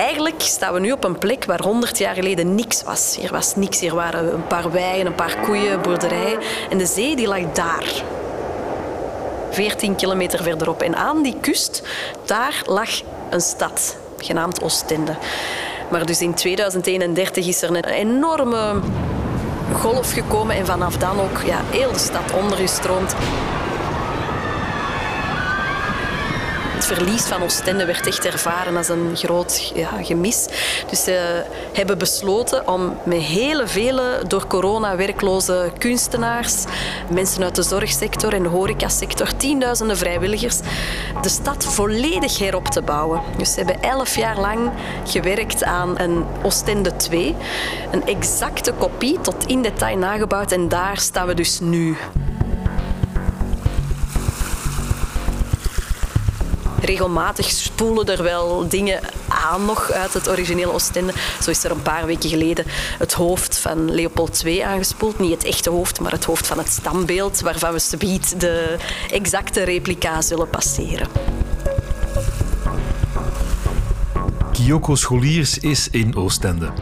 eigenlijk staan we nu op een plek waar 100 jaar geleden niks was. Hier was niks. Hier waren een paar weien, een paar koeien, boerderijen. En de zee die lag daar. 14 kilometer verderop. En aan die kust, daar lag een stad, genaamd Oostende. Maar dus in 2031 is er een enorme golf gekomen en vanaf dan ook ja, heel de stad ondergestroomd. Het verlies van Oostende werd echt ervaren als een groot gemis. Dus ze hebben besloten om met hele vele door corona werkloze kunstenaars, mensen uit de zorgsector en de horecasector, tienduizenden vrijwilligers, de stad volledig herop te bouwen. Dus ze hebben elf jaar lang gewerkt aan een Oostende 2. Een exacte kopie, tot in detail nagebouwd. En daar staan we dus nu. Regelmatig spoelen er wel dingen aan nog uit het originele Oostende. Zo is er een paar weken geleden het hoofd van Leopold II aangespoeld. Niet het echte hoofd, maar het hoofd van het stambeeld, waarvan we subiet de exacte replica zullen passeren. Kyoko Scholiers is in Oostende,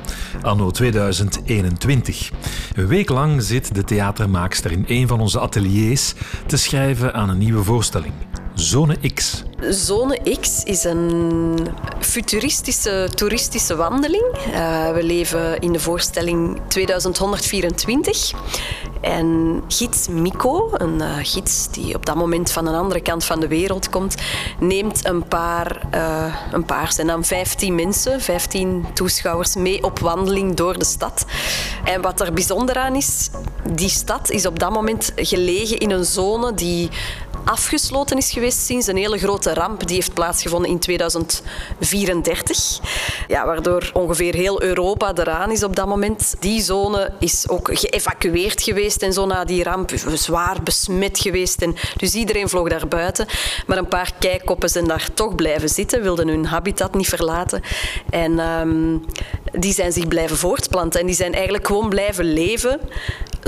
anno 2021. Een week lang zit de theatermaakster in een van onze ateliers te schrijven aan een nieuwe voorstelling. Zone X. Zone X is een futuristische toeristische wandeling. Uh, we leven in de voorstelling 2124. En gids Miko, een uh, gids die op dat moment van een andere kant van de wereld komt, neemt een paar, uh, een paar zijn dan 15 mensen, 15 toeschouwers mee op wandeling door de stad. En wat er bijzonder aan is, die stad is op dat moment gelegen in een zone die afgesloten is geweest sinds een hele grote ramp die heeft plaatsgevonden in 2034. Ja, waardoor ongeveer heel Europa eraan is op dat moment. Die zone is ook geëvacueerd geweest en zo na die ramp. Zwaar besmet geweest. En dus iedereen vloog daar buiten. Maar een paar kijkkoppen zijn daar toch blijven zitten, wilden hun habitat niet verlaten. En um, die zijn zich blijven voortplanten. En die zijn eigenlijk gewoon blijven leven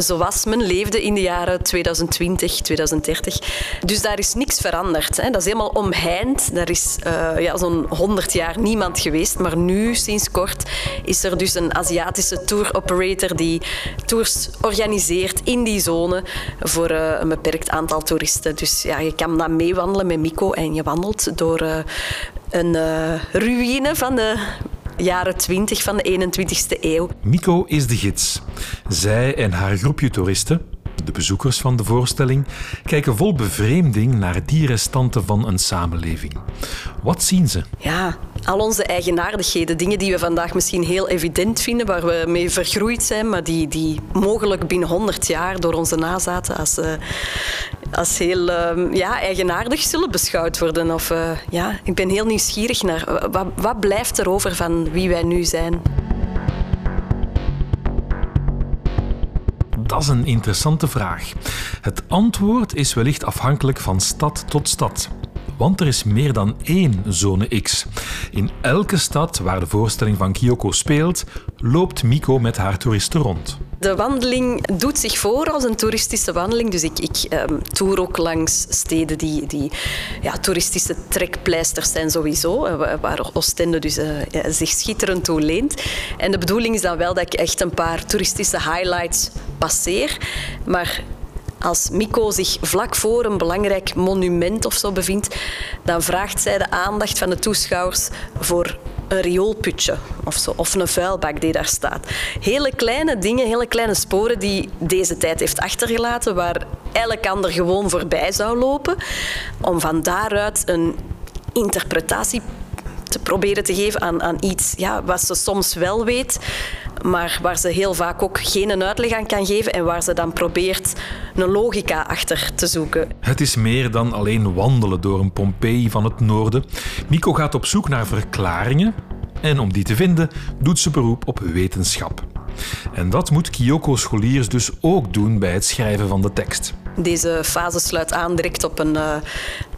zoals men leefde in de jaren 2020, 2030. Dus daar is niks veranderd. Hè. Dat is helemaal omheind. Daar is uh, ja, zo'n 100 jaar niemand geweest. Maar nu, sinds kort, is er dus een Aziatische tour operator die tours organiseert in die zone voor uh, een beperkt aantal toeristen. Dus ja, je kan dan meewandelen met Miko en je wandelt door uh, een ruïne van de jaren 20 van de 21ste eeuw. Miko is de gids. Zij en haar groepje toeristen, de bezoekers van de voorstelling, kijken vol bevreemding naar die restanten van een samenleving. Wat zien ze? Ja, al onze eigenaardigheden, dingen die we vandaag misschien heel evident vinden, waar we mee vergroeid zijn, maar die, die mogelijk binnen 100 jaar door onze nazaten als, uh, als heel uh, ja, eigenaardig zullen beschouwd worden. Of, uh, ja, ik ben heel nieuwsgierig naar wat, wat blijft er over van wie wij nu zijn. Dat is een interessante vraag. Het antwoord is wellicht afhankelijk van stad tot stad. Want er is meer dan één zone X. In elke stad waar de voorstelling van Kyoko speelt, loopt Miko met haar toeristen rond. De wandeling doet zich voor als een toeristische wandeling. Dus ik, ik um, toer ook langs steden die, die ja, toeristische trekpleisters zijn sowieso. Eh, waar Oostende dus, uh, zich schitterend toe leent. En de bedoeling is dan wel dat ik echt een paar toeristische highlights passeer. Maar als Miko zich vlak voor een belangrijk monument of zo bevindt, dan vraagt zij de aandacht van de toeschouwers voor een rioolputje of, zo, of een vuilbak die daar staat. Hele kleine dingen, hele kleine sporen die deze tijd heeft achtergelaten, waar elk ander gewoon voorbij zou lopen, om van daaruit een interpretatie te proberen te geven aan, aan iets ja, wat ze soms wel weet, maar waar ze heel vaak ook geen uitleg aan kan geven en waar ze dan probeert een logica achter te zoeken. Het is meer dan alleen wandelen door een Pompeii van het noorden. Miko gaat op zoek naar verklaringen en om die te vinden doet ze beroep op wetenschap. En dat moet Kyoko Scholiers dus ook doen bij het schrijven van de tekst. Deze fase sluit aan direct op een, uh,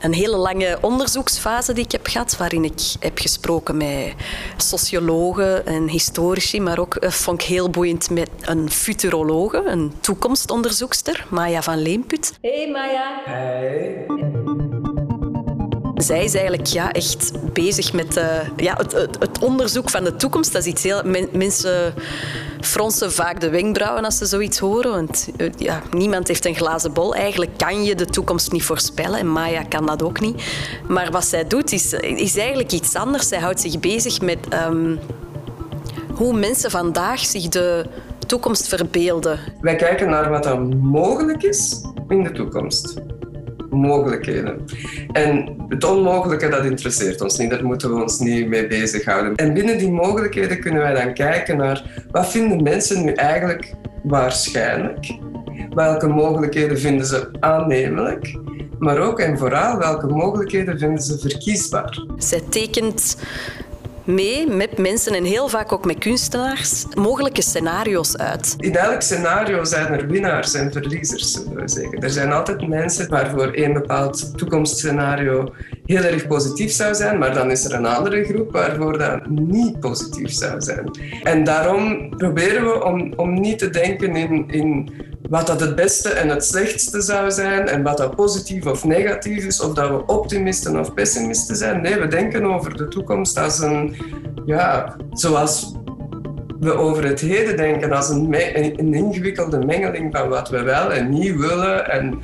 een hele lange onderzoeksfase die ik heb gehad, waarin ik heb gesproken met sociologen en historici, maar ook uh, vond ik heel boeiend met een futurologe, een toekomstonderzoekster, Maya van Leemput. Hey Maya. Hey. Zij is eigenlijk ja, echt bezig met uh, ja, het, het, het, onderzoek van de toekomst. Dat is iets heel... mensen fronsen vaak de wenkbrauwen als ze zoiets horen. Want eh, ja, niemand heeft een glazen bol. Eigenlijk kan je de toekomst niet voorspellen. En Maya kan dat ook niet. Maar wat zij doet, is, is eigenlijk iets anders. Zij houdt zich bezig met um, hoe mensen vandaag zich de toekomst verbeelden. Wij kijken naar wat er mogelijk is in de toekomst mogelijkheden. En het onmogelijke, dat interesseert ons niet. Daar moeten we ons niet mee bezighouden. En binnen die mogelijkheden kunnen wij dan kijken naar wat vinden mensen nu eigenlijk waarschijnlijk? Welke mogelijkheden vinden ze aannemelijk? Maar ook en vooral welke mogelijkheden vinden ze verkiesbaar? Zij tekent mee met mensen en heel vaak ook met kunstenaars mogelijke scenario's uit. In elk scenario zijn er winnaars en verliezers, zullen we zeggen. Er zijn altijd mensen waarvoor een bepaald toekomstscenario heel erg positief zou zijn, maar dan is er een andere groep waarvoor dat niet positief zou zijn. En daarom proberen we om, om niet te denken in, in wat dat het beste en het slechtste zou zijn en wat dat positief of negatief is, of dat we optimisten of pessimisten zijn. Nee, we denken over de toekomst als een, ja, zoals we over het heden denken, als een, een ingewikkelde mengeling van wat we wel en niet willen en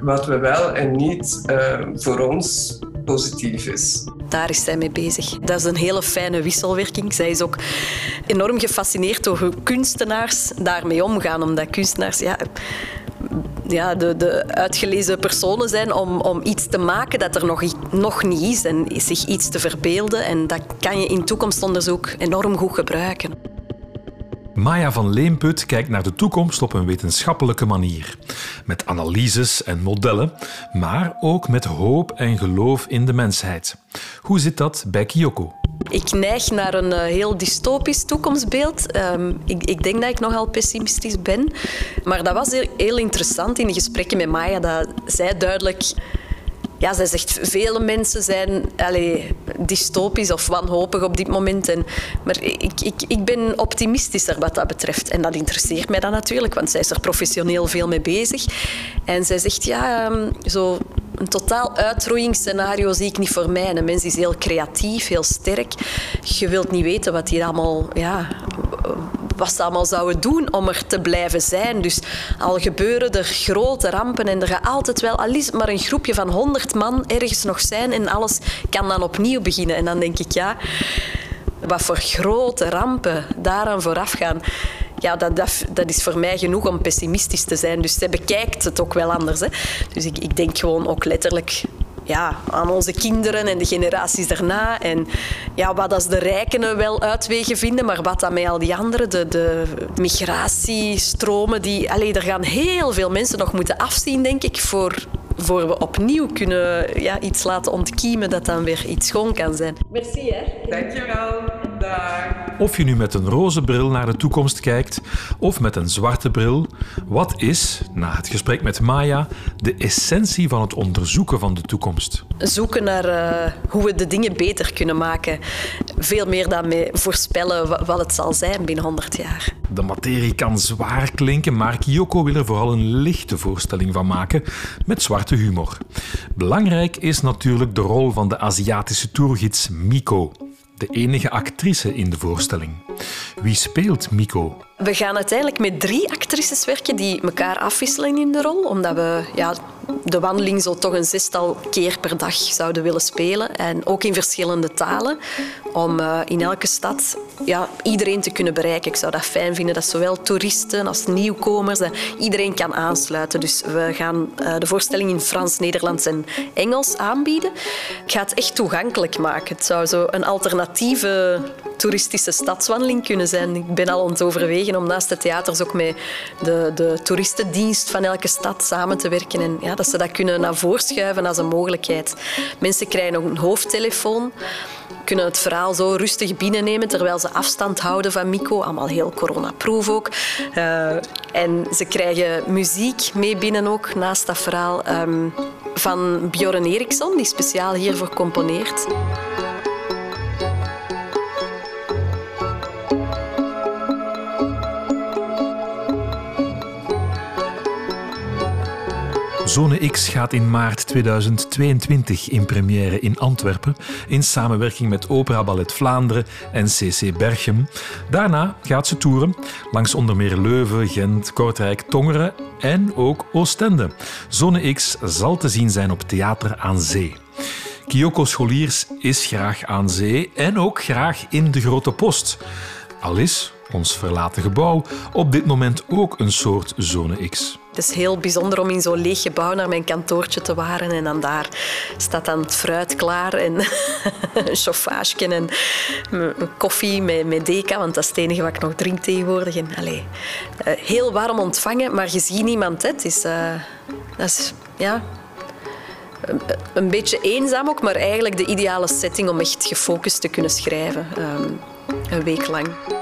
wat we wel en niet uh, voor ons positief is. Daar is zij mee bezig. Dat is een hele fijne wisselwerking. Zij is ook enorm gefascineerd door hoe kunstenaars daarmee omgaan. Omdat kunstenaars ja, ja, de, de uitgelezen personen zijn om, om iets te maken dat er nog, nog niet is en zich iets te verbeelden. En dat kan je in toekomstonderzoek enorm goed gebruiken. Maya van Leemput kijkt naar de toekomst op een wetenschappelijke manier. Met analyses en modellen, maar ook met hoop en geloof in de mensheid. Hoe zit dat bij Kyoko? Ik neig naar een eh, heel dystopisch toekomstbeeld. Ehm, ik, ik, denk dat ik nogal pessimistisch ben. Maar dat was heel, heel interessant in de gesprekken met Maya, dat zij duidelijk ja, zij zegt, vele mensen zijn allez, dystopisch of wanhopig op dit moment. En, maar ik, ik, ik ben optimistischer wat dat betreft. En dat interesseert mij dan natuurlijk, want zij is er professioneel veel mee bezig. En zij zegt, ja, ehm, zo een totaal uitroeiingsscenario zie ik niet voor mij. Een mens is heel creatief, heel sterk. Je wilt niet weten wat hij allemaal ja, wat ze allemaal zouden doen om er te blijven zijn. Dus al gebeuren er grote rampen en er gaat altijd wel, al maar een groepje van honderd man ergens nog zijn en alles kan dan opnieuw beginnen. En dan denk ik, ja, wat voor grote rampen daaraan vooraf gaan ja, dat, dat, dat, is voor mij genoeg om pessimistisch te zijn. Dus zij bekijkt het ook wel anders. Hè. Dus ik, ik denk gewoon ook letterlijk ja, aan onze kinderen en de generaties daarna. En ja, wat als de rijken wel uitwegen vinden, maar wat dan met al die anderen, de, de migratiestromen, die, allez, er gaan heel veel mensen nog moeten afzien, denk ik, voor, voor we opnieuw kunnen ja, iets laten ontkiemen dat dan weer iets schoon kan zijn. Merci, hè. Dankjewel. Dag. Of je nu met een roze bril naar de toekomst kijkt of met een zwarte bril, wat is, na het gesprek met Maya, de essentie van het onderzoeken van de toekomst? Zoeken naar uh, hoe we de dingen beter kunnen maken. Veel meer dan mee voorspellen wat het zal zijn binnen 100 jaar. De materie kan zwaar klinken, maar Kyoko wil er vooral een lichte voorstelling van maken met zwarte humor. Belangrijk is natuurlijk de rol van de Aziatische toergids Miko de enige actrice in de voorstelling. Wie speelt Miko? We gaan uiteindelijk met drie actrices werken die elkaar afwisselen in de rol, omdat we ja, de wandeling zo toch een zestal keer per dag zouden willen spelen. En ook in verschillende talen, om uh, in elke stad ja, iedereen te kunnen bereiken. Ik zou dat fijn vinden dat zowel toeristen als nieuwkomers, iedereen kan aansluiten. Dus we gaan uh, de voorstelling in Frans, Nederlands en Engels aanbieden. Ik ga het echt toegankelijk maken. Het zou zo een alternatieve toeristische stadswandeling kunnen zijn. Ik ben al aan het overwegen om naast de theaters ook met de, de toeristendienst van elke stad samen te werken. En ja, dat ze dat kunnen naar voren schuiven als een mogelijkheid. Mensen krijgen ook een hoofdtelefoon kunnen het verhaal zo rustig binnennemen terwijl ze afstand houden van Mico. Allemaal heel coronaproof ook. Uh, en ze krijgen muziek mee binnen ook, naast dat verhaal, um, van Bjorn Eriksson, die speciaal hiervoor componeert. Zone X gaat in maart 2022 in première in Antwerpen in samenwerking met Opera Ballet Vlaanderen en CC Berchem. Daarna gaat ze toeren langs onder meer Leuven, Gent, Kortrijk, Tongeren en ook Oostende. Zone X zal te zien zijn op Theater aan Zee. Kyoko Scholiers is graag aan zee en ook graag in de Grote Post. Al is ons verlaten gebouw, op dit moment ook een soort zone X. Het is heel bijzonder om in zo'n leeg gebouw naar mijn kantoortje te waren en dan daar staat dan het fruit klaar en een chauffage en een koffie met, met deca, want dat is het enige wat ik nog drink tegenwoordig. En, allez, eh, heel warm ontvangen, maar je ziet niemand. Het is, uh, dat is ja, een beetje eenzaam ook, maar eigenlijk de ideale setting om echt gefocust te kunnen schrijven. Um, een week lang.